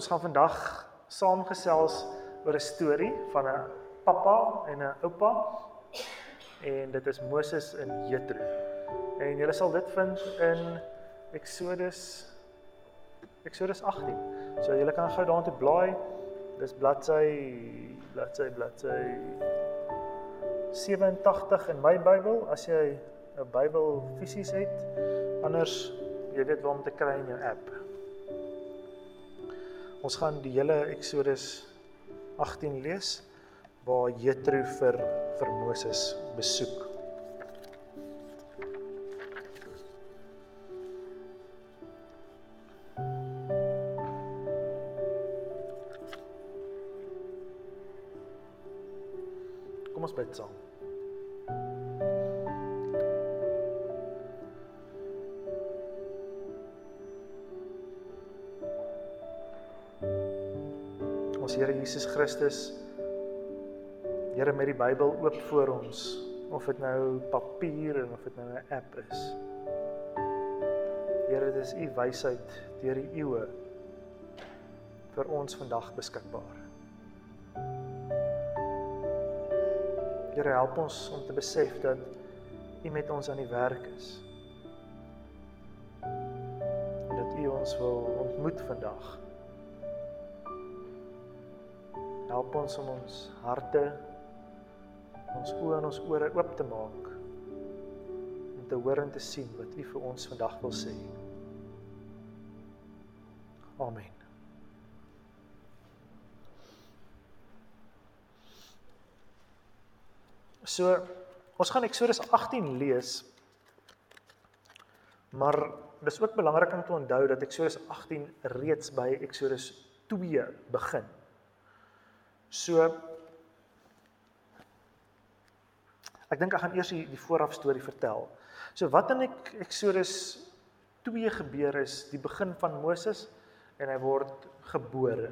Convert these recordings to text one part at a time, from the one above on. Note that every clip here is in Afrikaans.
ons gaan vandag saamgesels oor 'n storie van 'n pappa en 'n oupa. En dit is Moses en Jethro. En julle sal dit vind in Exodus Exodus 18. So julle kan gou daartoe blaai. Dis bladsy bladsy bladsy 87 in my Bybel as jy 'n Bybel fisies het. Anders jy weet waar om te kry in jou app. Ons gaan die hele Exodus 18 lees waar Jethro vir vir Moses besoek. Ons Here Jesus Christus Here met die Bybel oop voor ons of dit nou papier en of dit nou 'n app is. Here, dit is u wysheid deur die eeue vir ons vandag beskikbaar. Here, help ons om te besef dat u met ons aan die werk is. Dat u ons wil ontmoet vandag. Help ons om ons harte, ons oë en ons ore oop te maak om te hoor en te sien wat U vir ons vandag wil sê. Amen. So, ons gaan Eksodus 18 lees. Maar dis ook belangrik om te onthou dat Eksodus 18 reeds by Eksodus 2 begin. So ek dink ek gaan eers die, die vooraf storie vertel. So wat in ek Exodus 2 gebeur is die begin van Moses en hy word gebore.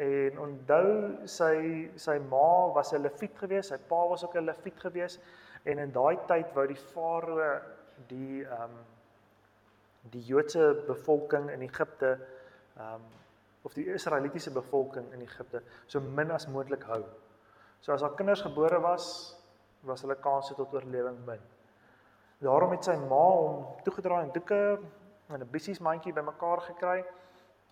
En onthou sy sy ma was 'n leviet geweest, sy pa was ook 'n leviet geweest en in daai tyd wou die farao die ehm um, die Joodse bevolking in Egipte ehm um, of die Israelitiese bevolking in Egipte so min as moontlik hou. So as haar kinders gebore was, was hulle kanse tot oorlewing min. Daarom het sy ma hom toegedraai in doeke en 'n bissies mandjie bymekaar gekry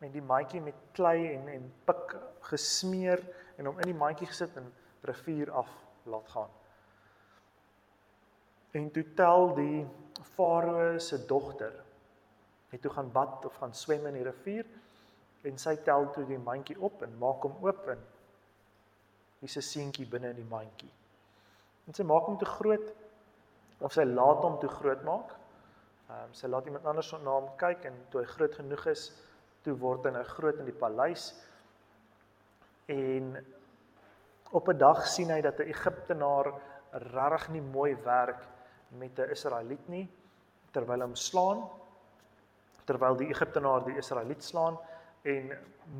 en die mandjie met klei en en pik gesmeer en hom in die mandjie gesit en rivier af laat gaan. En toe tel die farao se dogter het toe gaan bad of gaan swem in die rivier en sy tel toe die mandjie op en maak hom oop en hier's 'n seentjie binne in die mandjie. En sy maak hom te groot of sy laat hom te groot maak. Ehm um, sy laat iemand anders na hom kyk en toe hy groot genoeg is, toe word hy nou groot in die paleis. En op 'n dag sien hy dat 'n Egiptenaar regtig nie mooi werk met 'n Israeliet nie terwyl hom slaan terwyl die Egiptenaar die Israeliet slaan en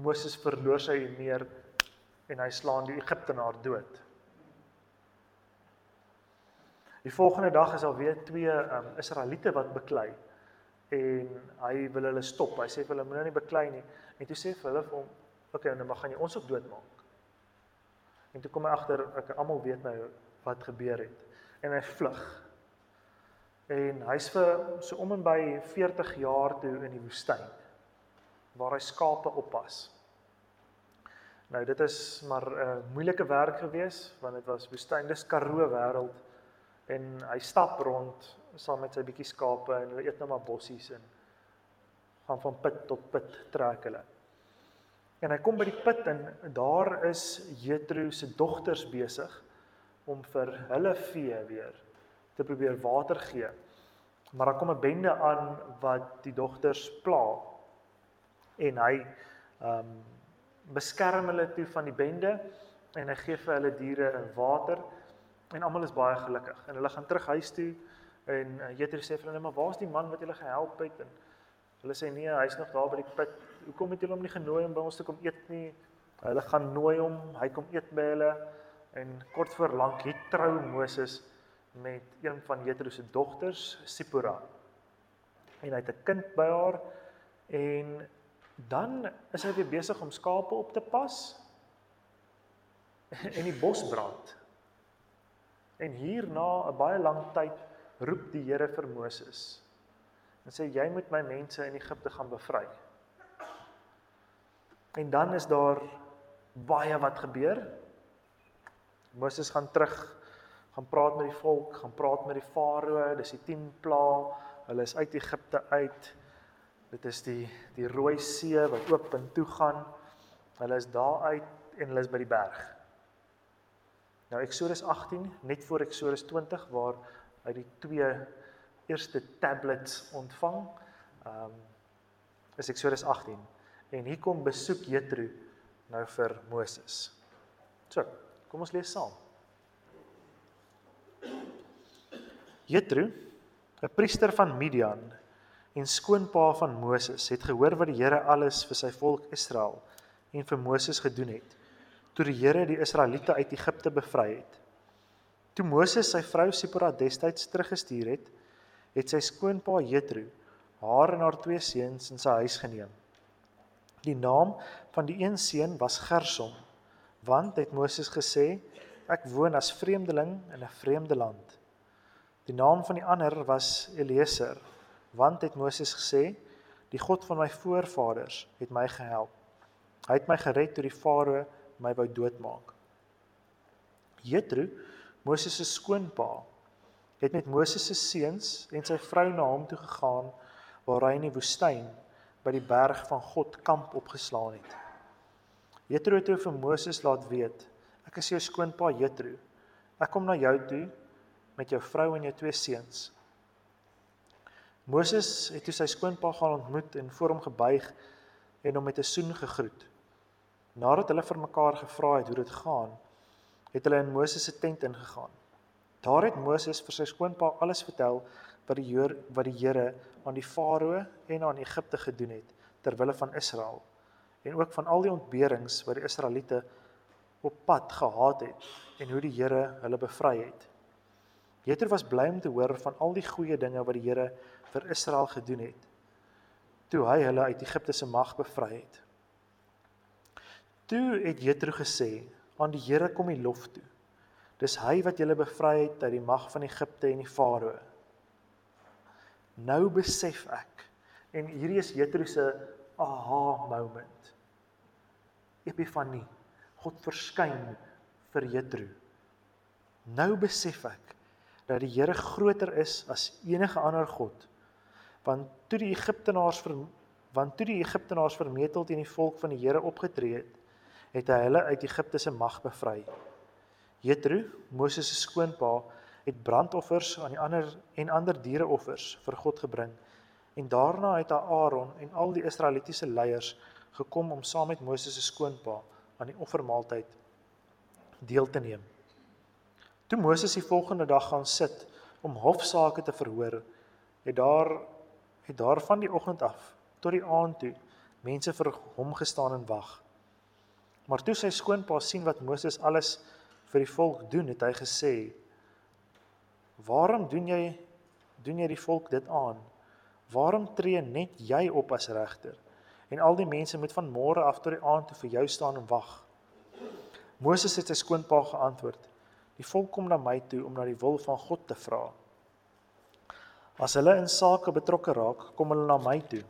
Moses verloor sy meer en hy slaan die Egiptenaar dood. Die volgende dag is al weer twee um, Israeliete wat beklei en hy wil hulle stop. Hy sê vir hulle moenie beklei nie. En toe sê vir hulle vir hom, "Oké, okay, nou mag gaan jy ons ook doodmaak." En toe kom hy agter ek almal weet nou wat gebeur het en hy vlug. En hy's vir so om en by 40 jaar toe in die woestyn waar hy skape oppas. Nou dit is maar 'n uh, moeilike werk gewees want dit was woestyn, dis Karoo wêreld en hy stap rond saam met sy bietjie skape en hulle eet net nou maar bossies en gaan van put tot put trek hulle. En hy kom by die put en daar is Jethro se dogters besig om vir hulle vee weer te probeer water gee. Maar daar kom 'n bende aan wat die dogters pla en hy ehm um, beskerm hulle toe van die bende en hy gee vir hulle diere en water en almal is baie gelukkig. En hulle gaan terug huis toe en uh, Jethro sê vir hulle maar waar's die man wat julle gehelp het? En hulle sê nee hy's nog daar by die put. Hoekom het julle hom nie genooi om by ons te kom eet nie? Hulle gaan nooi hom hy kom eet by hulle. En kort voor lank het trou Moses met een van Jethro se dogters Sipora en hy het 'n kind by haar en Dan is hy weer besig om skape op te pas en die bos brand. En hierna 'n baie lang tyd roep die Here vir Moses en sê jy moet my mense in Egipte gaan bevry. En dan is daar baie wat gebeur. Moses gaan terug, gaan praat met die volk, gaan praat met die farao, dis die 10 plaae. Hulle is uit Egipte uit. Dit is die die Rooi See wat oop en toe gaan. Hulle is daar uit en hulle is by die berg. Nou Eksodus 18 net voor Eksodus 20 waar hy die twee eerste tablets ontvang. Ehm um, is Eksodus 18 en hier kom besoek Jethro nou vir Moses. So, kom ons lees saam. Jethro, 'n priester van Midian en skoonpa van Moses, het gehoor wat die Here alles vir sy volk Israel en vir Moses gedoen het toe die Here die Israeliete uit Egipte bevry het. Toe Moses sy vrou Sipora destyds teruggestuur het, het sy skoonpa Jethro haar en haar twee seuns in sy huis geneem. Die naam van die een seun was Gersom, want het Moses gesê, ek woon as vreemdeling in 'n vreemde land. Die naam van die ander was Eliezer, want het Moses gesê, die God van my voorvaders het my gehelp. Hy het my gered toe die farao my wou doodmaak. Jethro, Moses se skoonpa, het met Moses se seuns en sy vrou na hom toe gegaan waar hy in die woestyn by die berg van God kamp opgeslaan het. Jethro het vir Moses laat weet: "Ek is jou skoonpa Jethro. Ek kom na jou toe met jou vrou en jou twee seuns." Moses het toe sy skoonpa gaan ontmoet en voor hom gebuig en hom met 'n soen gegroet. Nadat hulle vir mekaar gevra het hoe dit gaan, het hulle in Moses se tent ingegaan. Daar het Moses vir sy skoonpa alles vertel wat die Heer wat die Here aan die Farao en aan Egipte gedoen het ter wille van Israel en ook van al die ontberings wat die Israeliete op pad gehad het en hoe die Here hulle bevry het. Jethro was bly om te hoor van al die goeie dinge wat die Here vir Israel gedoen het toe hy hulle uit Egipte se mag bevry het. Toe het Jethro gesê: "Aan die Here kom die lof toe. Dis hy wat julle bevry het uit die mag van Egipte en die Farao." Nou besef ek en hierdie is Jethro se aha moment. Epifanie. God verskyn vir Jethro. Nou besef ek dat die Here groter is as enige ander god. Want toe die Egiptenaars ver want toe die Egiptenaars vermetel teen die volk van die Here opgetree het, het hy hulle uit Egipte se mag bevry. Jethro, Moses se skoonpa, het brandoffers aan die ander en ander diereoffers vir God gebring. En daarna het Aaron en al die Israelitiese leiers gekom om saam met Moses se skoonpa aan die offermaaltyd deel te neem. Toe Moses die volgende dag gaan sit om hofsaake te verhoor, het daar het daar van die oggend af tot die aand toe mense vir hom gestaan en wag. Maar toe sy skoonpa sien wat Moses alles vir die volk doen, het hy gesê: Waarom doen jy doen jy die volk dit aan? Waarom tree net jy op as regter? En al die mense moet van môre af tot die aand toe vir jou staan en wag. Moses het sy skoonpa geantwoord: Die volk kom na my toe om na die wil van God te vra. As hulle in sake betrokke raak, kom hulle na my toe.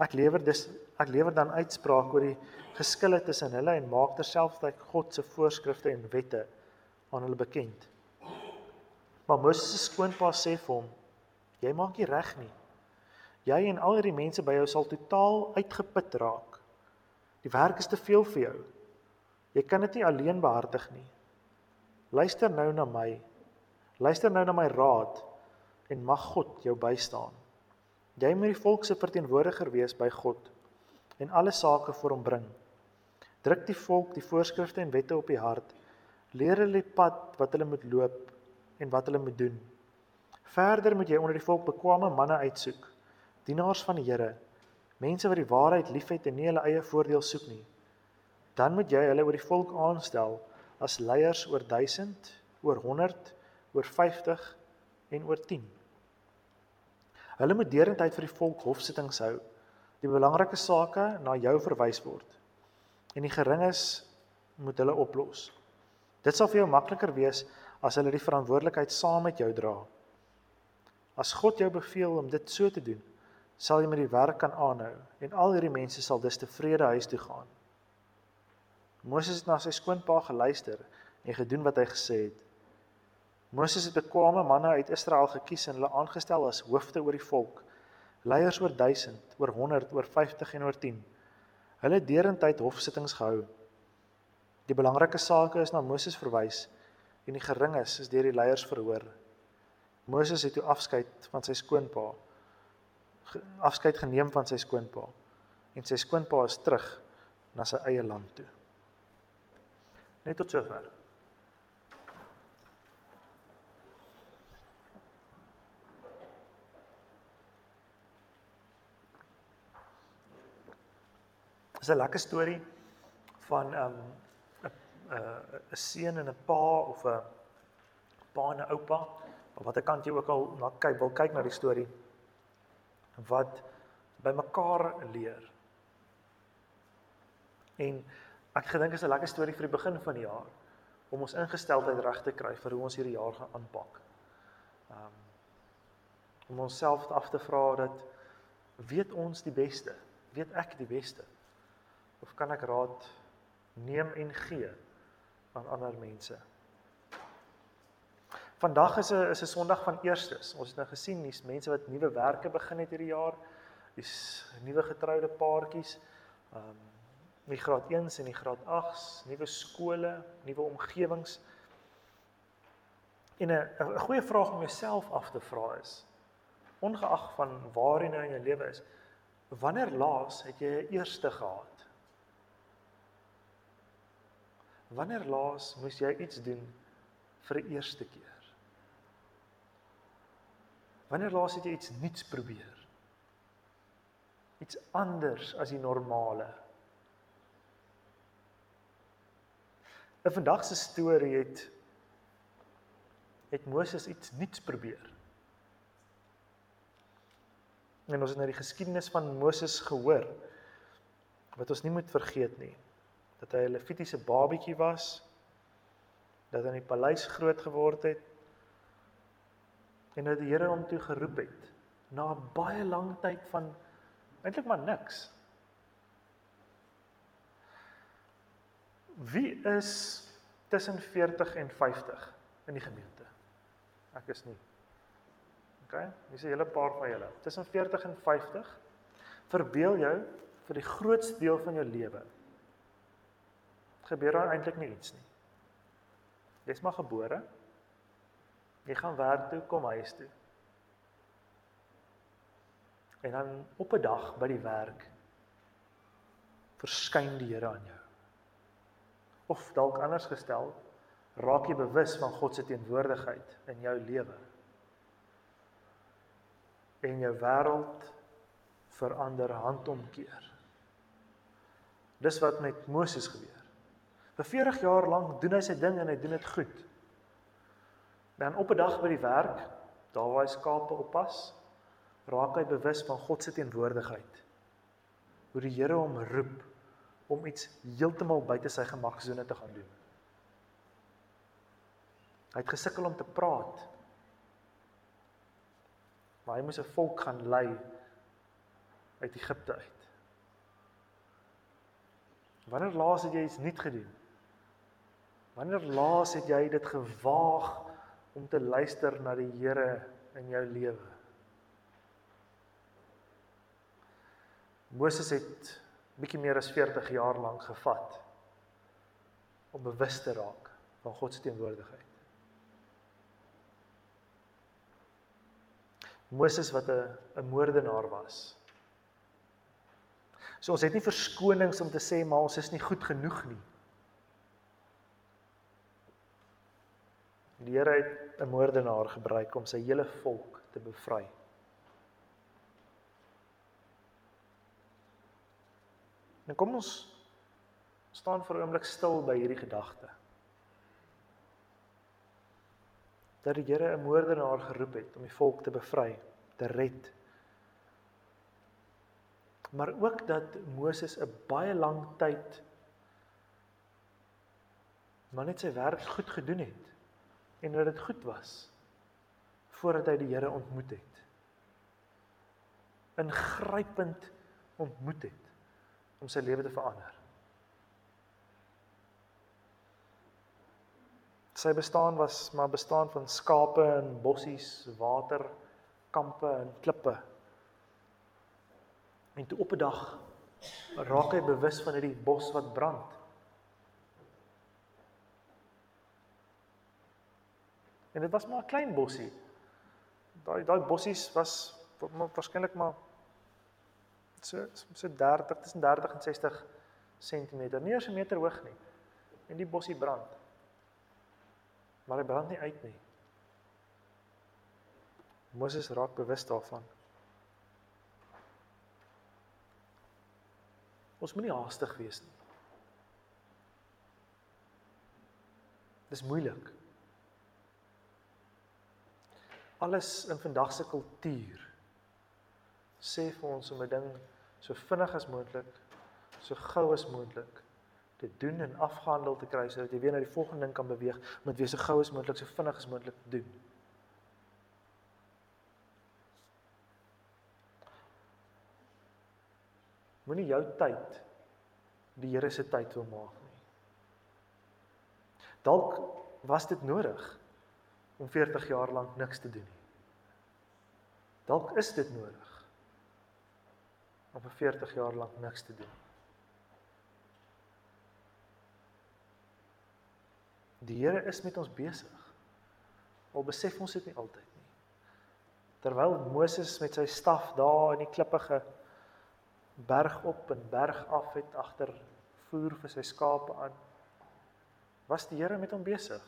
Ek lewer dus ek lewer dan uitspraak oor die geskille tussen hulle en maak terselfdertyd God se voorskrifte en wette aan hulle bekend. Maar Moses se skoonpa sê vir hom: "Jy maak nie reg nie. Jy en al hierdie mense by jou sal totaal uitgeput raak. Die werk is te veel vir jou. Jy kan dit nie alleen behartig nie. Luister nou na my. Luister nou na my raad en mag God jou bystaan. Jy moet die volk se verteenwoordiger wees by God en alle sake voor hom bring. Druk die volk die voorskrifte en wette op die hart. Leer hulle die pad wat hulle moet loop en wat hulle moet doen. Verder moet jy onder die volk bekwame manne uitsoek, dienaars van die Here, mense wat die waarheid liefhet en nie hulle eie voordeel soek nie. Dan moet jy hulle oor die volk aanstel as leiers oor 1000, oor 100, oor 50 en oor 10. Hulle moet deurentyd vir die volk hofsittings hou. die belangrike sake na jou verwys word en die geringes moet hulle oplos. Dit sal vir jou makliker wees as hulle die verantwoordelikheid saam met jou dra. As God jou beveel om dit so te doen, sal jy met die werk kan aanhou en al hierdie mense sal dus tevrede huis toe gaan. Moses het na sy skoonpa geluister en gedoen wat hy gesê het. Moses het bekwame manne uit Israel gekies en hulle aangestel as hoofde oor die volk. Leiers oor 1000, oor 100, oor 50 en oor 10. Hulle het derentyd hofsittings gehou. Die belangrike sake is na Moses verwys en die geringes is deur die leiers verhoor. Moses het toe afskeid van sy skoonpa. Afskeid geneem van sy skoonpa en sy skoonpa is terug na sy eie land toe. Net tot sover. Dis 'n lekker storie van ehm, 'n um, 'n 'n seun en 'n pa of 'n pa en 'n oupa, of watter kant jy ook al na kyk, wil kyk na die storie wat by mekaar leer. En ek gedink is 'n lekker storie vir die begin van die jaar om ons ingesteldheid reg te kry vir hoe ons hierdie jaar gaan aanpak. Um om onsself af te vra dat weet ons die beste? Weet ek die beste? Of kan ek raad neem en gee aan ander mense? Vandag is 'n is 'n Sondag van eerstes. Ons het nou gesien dis mense wat nuwe werke begin het hierdie jaar. Dis nuwe getroude paartjies. Ehm um, die graad 1s en die graad 8s, nuwe skole, nuwe omgewings. En 'n 'n goeie vraag om jouself af te vra is ongeag van waar jy nou in jou lewe is, wanneer laas het jy 'n eerste gehad? Wanneer laas moes jy iets doen vir die eerste keer? Wanneer laas het jy iets nuuts probeer? Iets anders as die normale. In vandag se storie het het Moses iets nuuts probeer. En ons het nou die geskiedenis van Moses gehoor wat ons nie moet vergeet nie dat hy 'n Levitiese babatjie was, dat hy in die paleis groot geword het en dat die Here hom toe geroep het na baie lang tyd van eintlik maar niks. Wie is tussen 40 en 50 in die gemeente? Ek is nie. OK, dis 'n hele paar van julle. Tussen 40 en 50 verbeel jou vir die grootste deel van jou lewe gebeur daar eintlik iets nie. Jy's maar gebore. Jy gaan werk toe, kom huis toe. En dan op 'n dag by die werk verskyn die Here aan jou. Of dalk anders gestel, raak jy bewus van God se teenwoordigheid in jou lewe. En jou wêreld verander handomkeer. Dis wat met Moses gebeur. Vir 40 jaar lank doen hy sy ding en hy doen dit goed. Dan op 'n dag by die werk, daar waar hy skape oppas, raak hy bewus van God se teenwoordigheid. Hoe die Here hom roep om iets heeltemal buite sy gemaksone te gaan doen. Hy het gesukkel om te praat. Maar hy moes 'n volk gaan lei uit Egipte uit. Wanneer laas het jy iets nuut gedoen? Wanneer laas het jy dit gewaag om te luister na die Here in jou lewe? Moses het bietjie meer as 40 jaar lank gevat om bewus te raak van God se teenwoordigheid. Moses wat 'n 'n moordenaar was. So ons het nie verskonings om te sê maar ons is nie goed genoeg nie. Die Here het 'n moordenaar gebruik om sy hele volk te bevry. En kom ons staan vir 'n oomblik stil by hierdie gedagte. Dat die Here 'n moordenaar geroep het om die volk te bevry, te red. Maar ook dat Moses 'n baie lang tyd maar net sy werk goed gedoen het en dat dit goed was voordat hy die Here ontmoet het. Ingrypend ontmoet het om sy lewe te verander. Sy bestaan was maar bestaan van skape en bossies, water, kampe en klippe. En toe op 'n dag raak hy bewus van hierdie bos wat brand. En dit was maar 'n klein bossie. Daai daai bossies was waarskynlik maar so so 30 tussen 30 en 60 cm, nie eens 'n meter hoog nie. En die bossie brand. Maar hy brand nie uit nie. Moses raak bewus daarvan. Ons moenie haastig wees nie. Dis moeilik. Alles in vandag se kultuur sê vir ons om 'n ding so vinnig as moontlik, so gou as moontlik te doen en afgehandel te kry sodat jy weer na die volgende ding kan beweeg, moet wees so gou as moontlik, so vinnig as moontlik doen. Moenie jou tyd die Here se tyd wil maak nie. Dalk was dit nodig om 40 jaar lank niks te doen nie. Dalk is dit nodig om vir 40 jaar lank niks te doen. Die Here is met ons besig. Al besef ons dit nie altyd nie. Terwyl Moses met sy staf daar in die klippige berg op en berg af het agter voer vir sy skape aan. Was die Here met hom besig?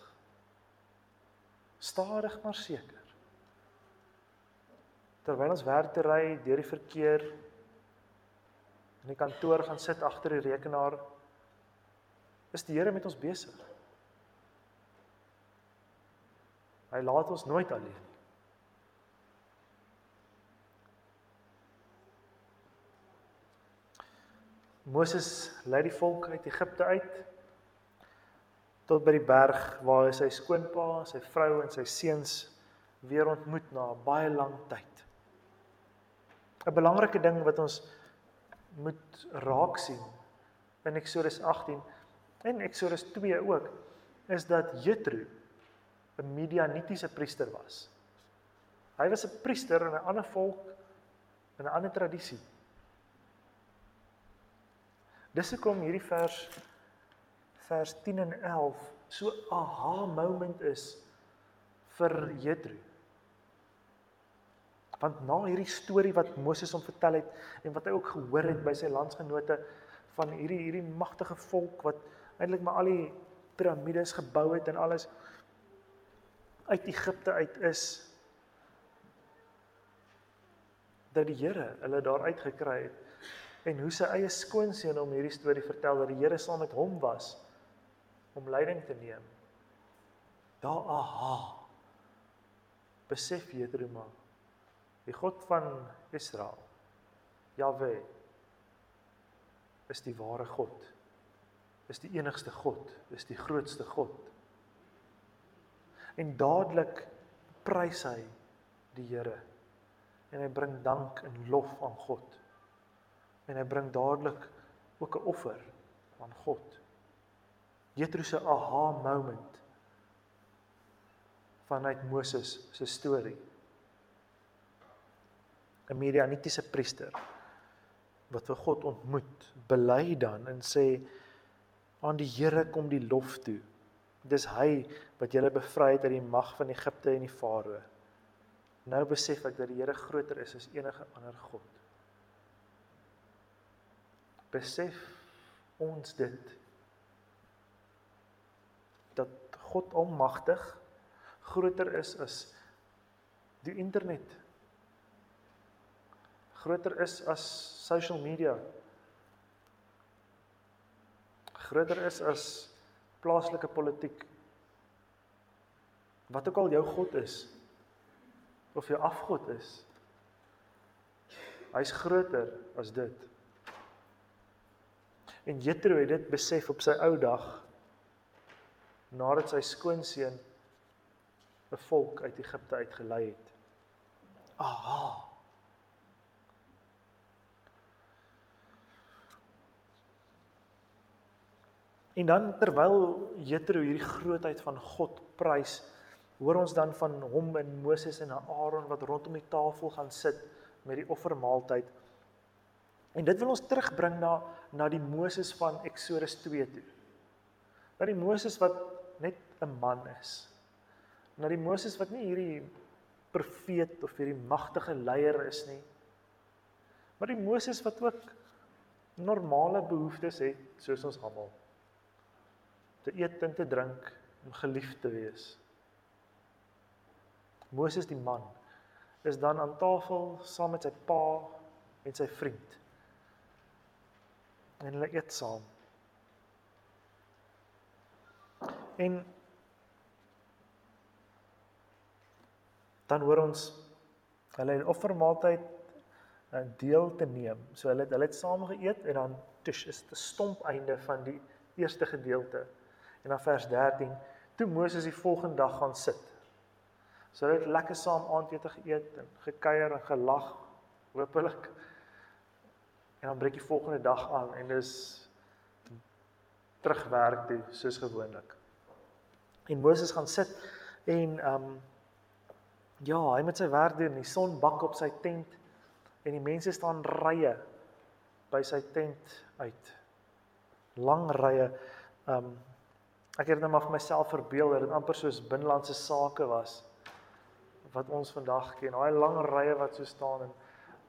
Stadig maar seker. Terwyl ons werk te ry deur die verkeer in die kantoor gaan sit agter die rekenaar, is die Here met ons besig. Hy laat ons nooit alleen nie. Moses lei die volk uit Egipte uit tot by die berg waar hy sy skoonpa, sy vrou en sy seuns weer ontmoet na baie lang tyd. 'n Belangrike ding wat ons moet raak sien in Eksodus 18 en Eksodus 2 ook is dat Jethro 'n Midianitiese priester was. Hy was 'n priester in 'n ander volk in 'n ander tradisie. Dis hoekom hierdie vers vers 10 en 11 so aha moment is vir Jethro. Want na hierdie storie wat Moses hom vertel het en wat hy ook gehoor het by sy landsgenote van hierdie hierdie magtige volk wat eintlik maar al die piramides gebou het en alles uit Egipte uit is dat die Here hulle daar uitgekry het en hoe sy eie skoonseun om hierdie storie vertel dat die Here saam met hom was om leiding te neem. Daar aha. Besef Jethro maar die God van Israel Jahwe is die ware God. Is die enigste God, is die grootste God. En dadelik prys hy die Here en hy bring dank en lof aan God en hy bring dadelik ook 'n offer aan God. Jethro se aha moment vanuit Moses se storie. 'n Midianitiese priester wat vir God ontmoet, bely dan en sê aan die Here kom die lof toe. Dis hy wat julle bevry het uit die mag van Egipte en die Farao. Nou besef ek dat die Here groter is as enige ander god besef ons dit dat God almagtig groter is as die internet. Groter is as social media. Groter is as plaaslike politiek. Wat ook al jou god is of jou afgod is hy's groter as dit. En Jethro het dit besef op sy ou dag nadat sy skoonseun 'n volk uit Egipte uitgelei het. Aha. En dan terwyl Jethro hierdie grootheid van God prys, hoor ons dan van hom en Moses en Aaron wat rondom die tafel gaan sit met die offermaaltyd. En dit wil ons terugbring na na die Moses van Eksodus 2 toe. Na die Moses wat net 'n man is. Na die Moses wat nie hierdie profeet of hierdie magtige leier is nie. Maar die Moses wat ook normale behoeftes het soos ons almal. Te eet en te drink en geliefd te wees. Moses die man is dan aan tafel saam met sy pa en sy vriend en hulle eet saam. En dan hoor ons hulle in offermaaltyd eh, deel te neem. So hulle hulle het saam geëet en dan tush is dit 'n stomp einde van die eerste gedeelte. En dan vers 13, toe Moses die volgende dag gaan sit. So hulle het lekker saam aandete geëet en gekuier en gelag. Hoopelik En dan breek die volgende dag aan en dis terugwerk toe soos gewoonlik. En Moses gaan sit en ehm um, ja, hy met sy werk doen. Die son bak op sy tent en die mense staan rye by sy tent uit. Lang rye. Ehm um, ek het net maar vir myself verbeel dat dit amper soos binlandse sake was wat ons vandag ken. Daai lang rye wat so staan en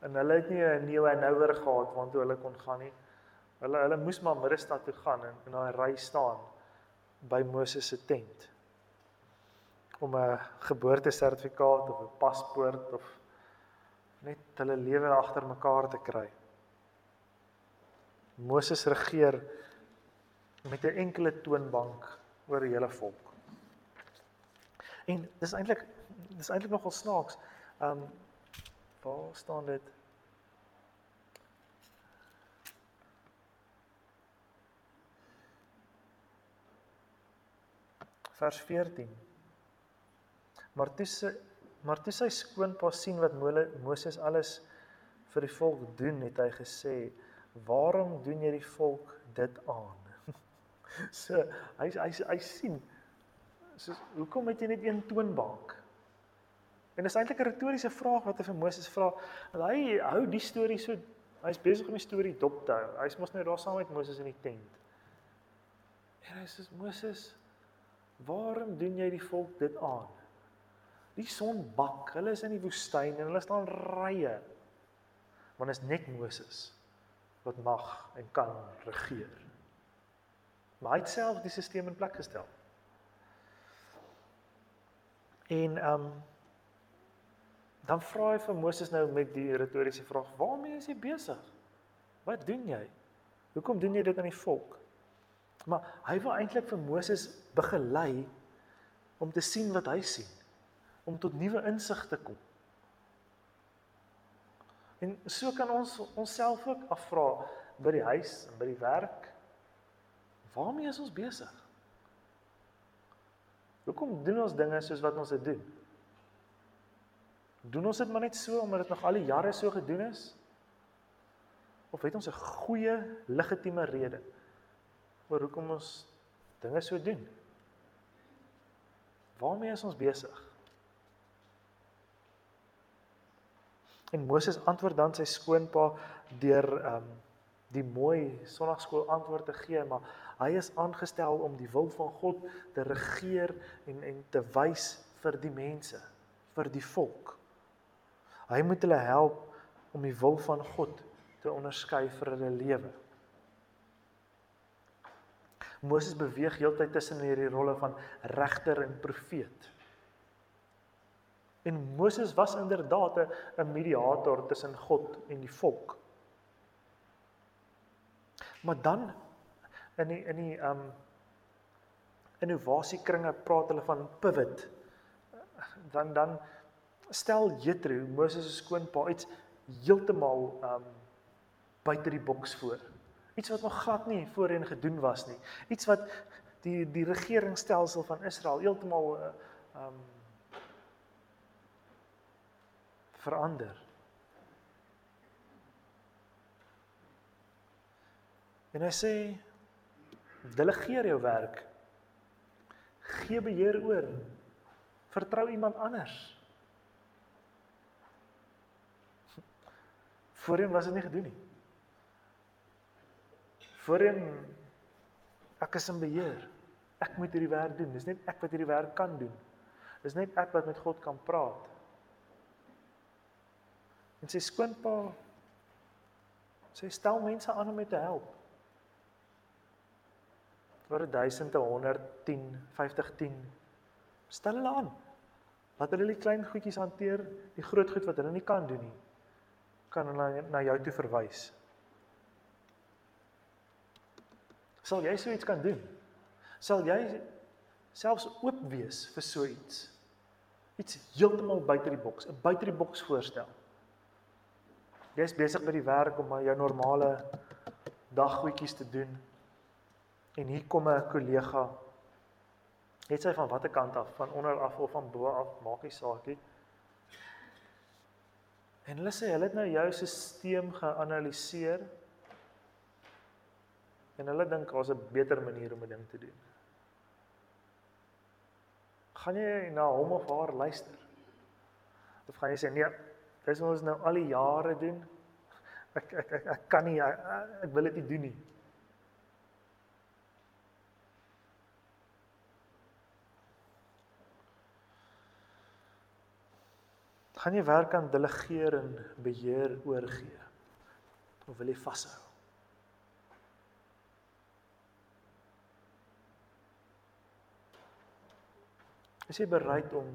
En hulle het nie 'n nuwe nouer gehad want toe hulle kon gaan nie. Hulle hulle moes maar middestad toe gaan en in daai ry staan by Moses se tent om 'n geboortesertifikaat of 'n paspoort of net hulle lewe agter mekaar te kry. Moses regeer met 'n enkele toonbank oor die hele volk. En dis eintlik dis eintlik nogal snaaks. Um Waar staan dit? Vers 14. Maar toe sy maar toe sy skoonpa sien wat Moses alles vir die volk doen, het hy gesê: "Waarom doen jy die volk dit aan?" so hy hy hy sien so hoekom het jy net een toonbank? En dis eintlik 'n retoriese vraag wat hy vir Moses vra. Want hy hou die storie so hy's besig om die storie dop te hou. Hy's mos nou daar saam met Moses in die tent. En hy sê Moses, "Waarom doen jy die volk dit aan? Die son bak. Hulle is in die woestyn en hulle staan rye. Want is net Moses wat mag en kan regeer. Maar hy het self die stelsel in plek gestel. En ehm um, dan vra hy vir Moses nou met die retoriese vraag: "Waarmee is jy besig? Wat doen jy? Hoekom doen jy dit aan die volk?" Maar hy wil eintlik vir Moses begelei om te sien wat hy sien, om tot nuwe insig te kom. En so kan ons onsself ook afvra by die huis en by die werk: Waarmee is ons besig? Hoekom doen ons dinge soos wat ons dit doen? Doen ons dit maar net so omdat dit nog al die jare so gedoen is? Of het ons 'n goeie legitieme rede oor hoekom ons dinge so doen? Waarmee is ons besig? En Moses antwoord dan sy skoonpa deur ehm um, die mooi sonnaarskool antwoord te gee, maar hy is aangestel om die wil van God te regeer en en te wys vir die mense, vir die volk. Hy moet hulle help om die wil van God te onderskei vir hulle lewe. Moses beweeg heeltyd tussen hierdie rolle van regter en profeet. En Moses was inderdaad 'n mediator tussen God en die volk. Maar dan in die in die um innovasiekringe praat hulle van pivot. Dan dan stel Jethro, Moses se skoonpa, iets heeltemal um buite die boks voor. Iets wat nog glad nie voorheen gedoen was nie. Iets wat die die regeringsstelsel van Israel heeltemal uh um verander. En hy sê delegeer jou werk. Gee beheer oor. Vertrou iemand anders. Voorheen was dit nie gedoen nie. Voorheen ek is in beheer. Ek moet hierdie werk doen. Dis net ek wat hierdie werk kan doen. Dis net ek wat met God kan praat. En sy skoonpa sê stel mense aan om met te help. Vir 1000 110 50 10 stel hulle aan. Laat hulle die klein goedjies hanteer, die groot goed wat hulle nie kan doen nie. Kan hulle na jou toe verwys. Sal jy so iets kan doen? Sal jy selfs oop wees vir so iets? Iets heeltemal buite die boks, 'n buite die boks voorstel. Jy's besig by die werk om jou normale daggoedjies te doen. En hier kom 'n kollega. Het sy van watter kant af, van onder af of van bo af, maak nie saak nie. En hulle sê hulle het nou jou stelsel geanaliseer. En hulle dink daar's 'n beter manier om 'n ding te doen. Gaan jy na hom of haar luister? Of gaan jy sê nee, Dis wat ons nou al die jare doen. Ek ek ek, ek kan nie ek, ek wil dit nie doen nie. Gaan jy werk aan delegeer en beheer oorgee? Of wil jy vashou? Is jy bereid om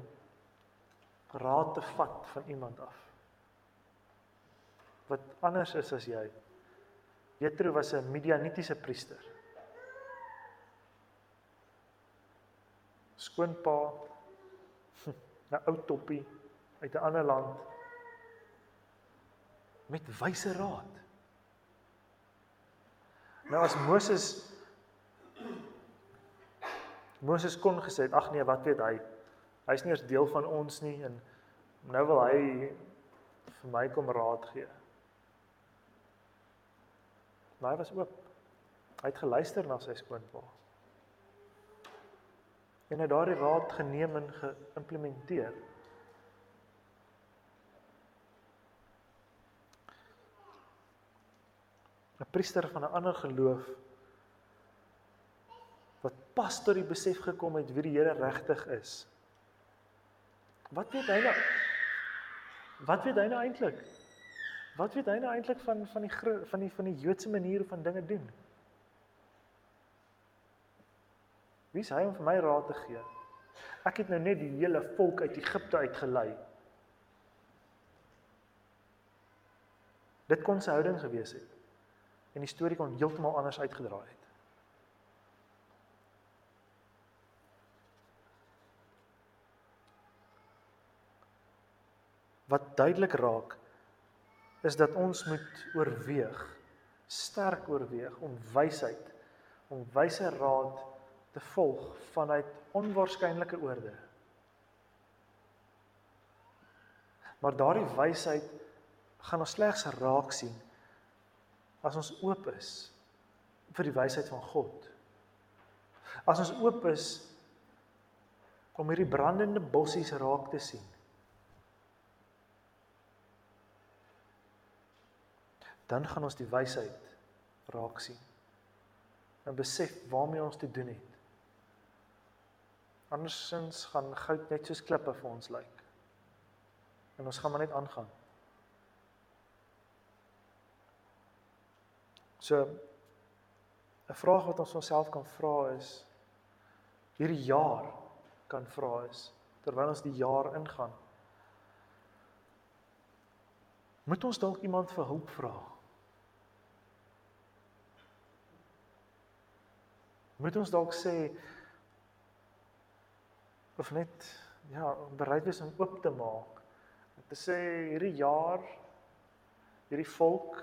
raad te vat van iemand af? wat anders is as jy. Jethro was 'n Midianitiese priester. Skoonpa 'n ou toppie uit 'n ander land met wyse raad. Nou as Moses Moses kon gesê het ag nee, wat weet hy? Hy's nie eens deel van ons nie en nou wil hy vir my kom raad gee. Maar hy was oop. Hy het geluister na sy skoonpa. En hy het daardie raad geneem en geïmplementeer. Priester van 'n ander geloof pas tot die besef gekom het wie die Here regtig is. Wat weet hy nou? Wat weet hy nou eintlik? Wat weet hy nou eintlik van van die van die van die Joodse manier van dinge doen? Wie is hy om vir my raad te gee? Ek het nou net die hele volk uit Egipte uitgelei. Dit kon sy houding gewees het. En die storie kon heeltemal anders uitgedraai het. Wat duidelik raak is dat ons moet oorweeg, sterk oorweeg om wysheid, om wyse raad te volg vanuit onwaarskynlike oorde. Maar daardie wysheid gaan ons slegs raak sien as ons oop is vir die wysheid van God. As ons oop is om hierdie brandende bossies raak te sien. Dan gaan ons die wysheid raak sien. En besef waarmee ons te doen het. Andersins gaan goud net soos klippe vir ons lyk. En ons gaan maar net aangaan. So 'n vraag wat ons onsself kan vra is hierdie jaar kan vra is terwyl ons die jaar ingaan. Moet ons dalk iemand vir hulp vra? Moet ons dalk sê of net ja, bereid wees om oop te maak. Om te sê hierdie jaar hierdie volk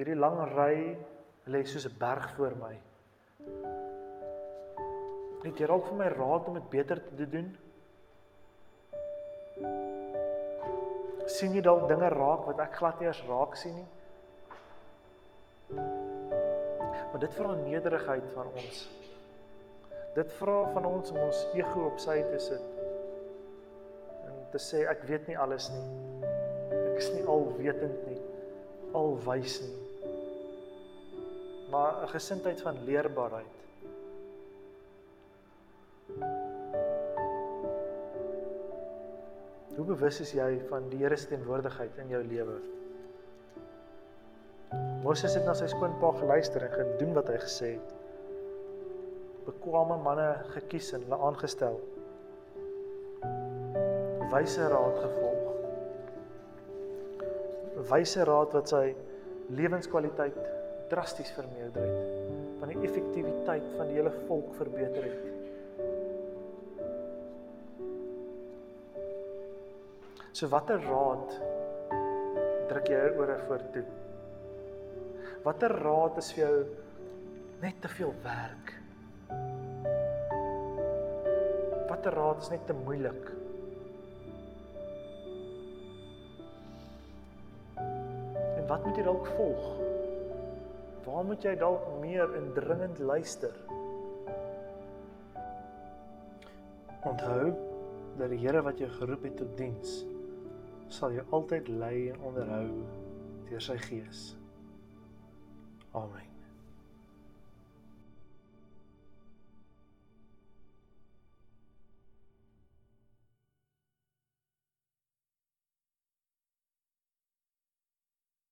Hierdie lang ry lê soos 'n berg voor my. Net jy raak vir my raad om dit beter te doen. sien jy dalk dinge raak wat ek glad nie eens raak sien nie. Maar dit vra nederigheid van ons. Dit vra van ons om ons ego op sy te sit. En te sê ek weet nie alles nie. Ek is nie alwetend nie. Alwys nie. Maar 'n gesindheid van leerbaarheid. Hoe bewus is jy van die Here se teenwoordigheid in jou lewe? Moses het na sy skoonpa geluister en gedoen wat hy gesê het. Bekwame manne gekies en hulle aangestel. Wyse raad gevolg. Wyse raad wat sy lewenskwaliteit drasties vermeerder het, van die effektiwiteit van die hele volk verbeter het. So watter raad druk jy oor voor toe? Watter raad is vir jou net te veel werk? Watter raad is net te moeilik? En wat moet jy dalk volg? Waar moet jy dalk meer indringend luister? Onthou dat die Here wat jou geroep het tot diens, sal jou altyd lei en onderhou deur sy gees. Amen.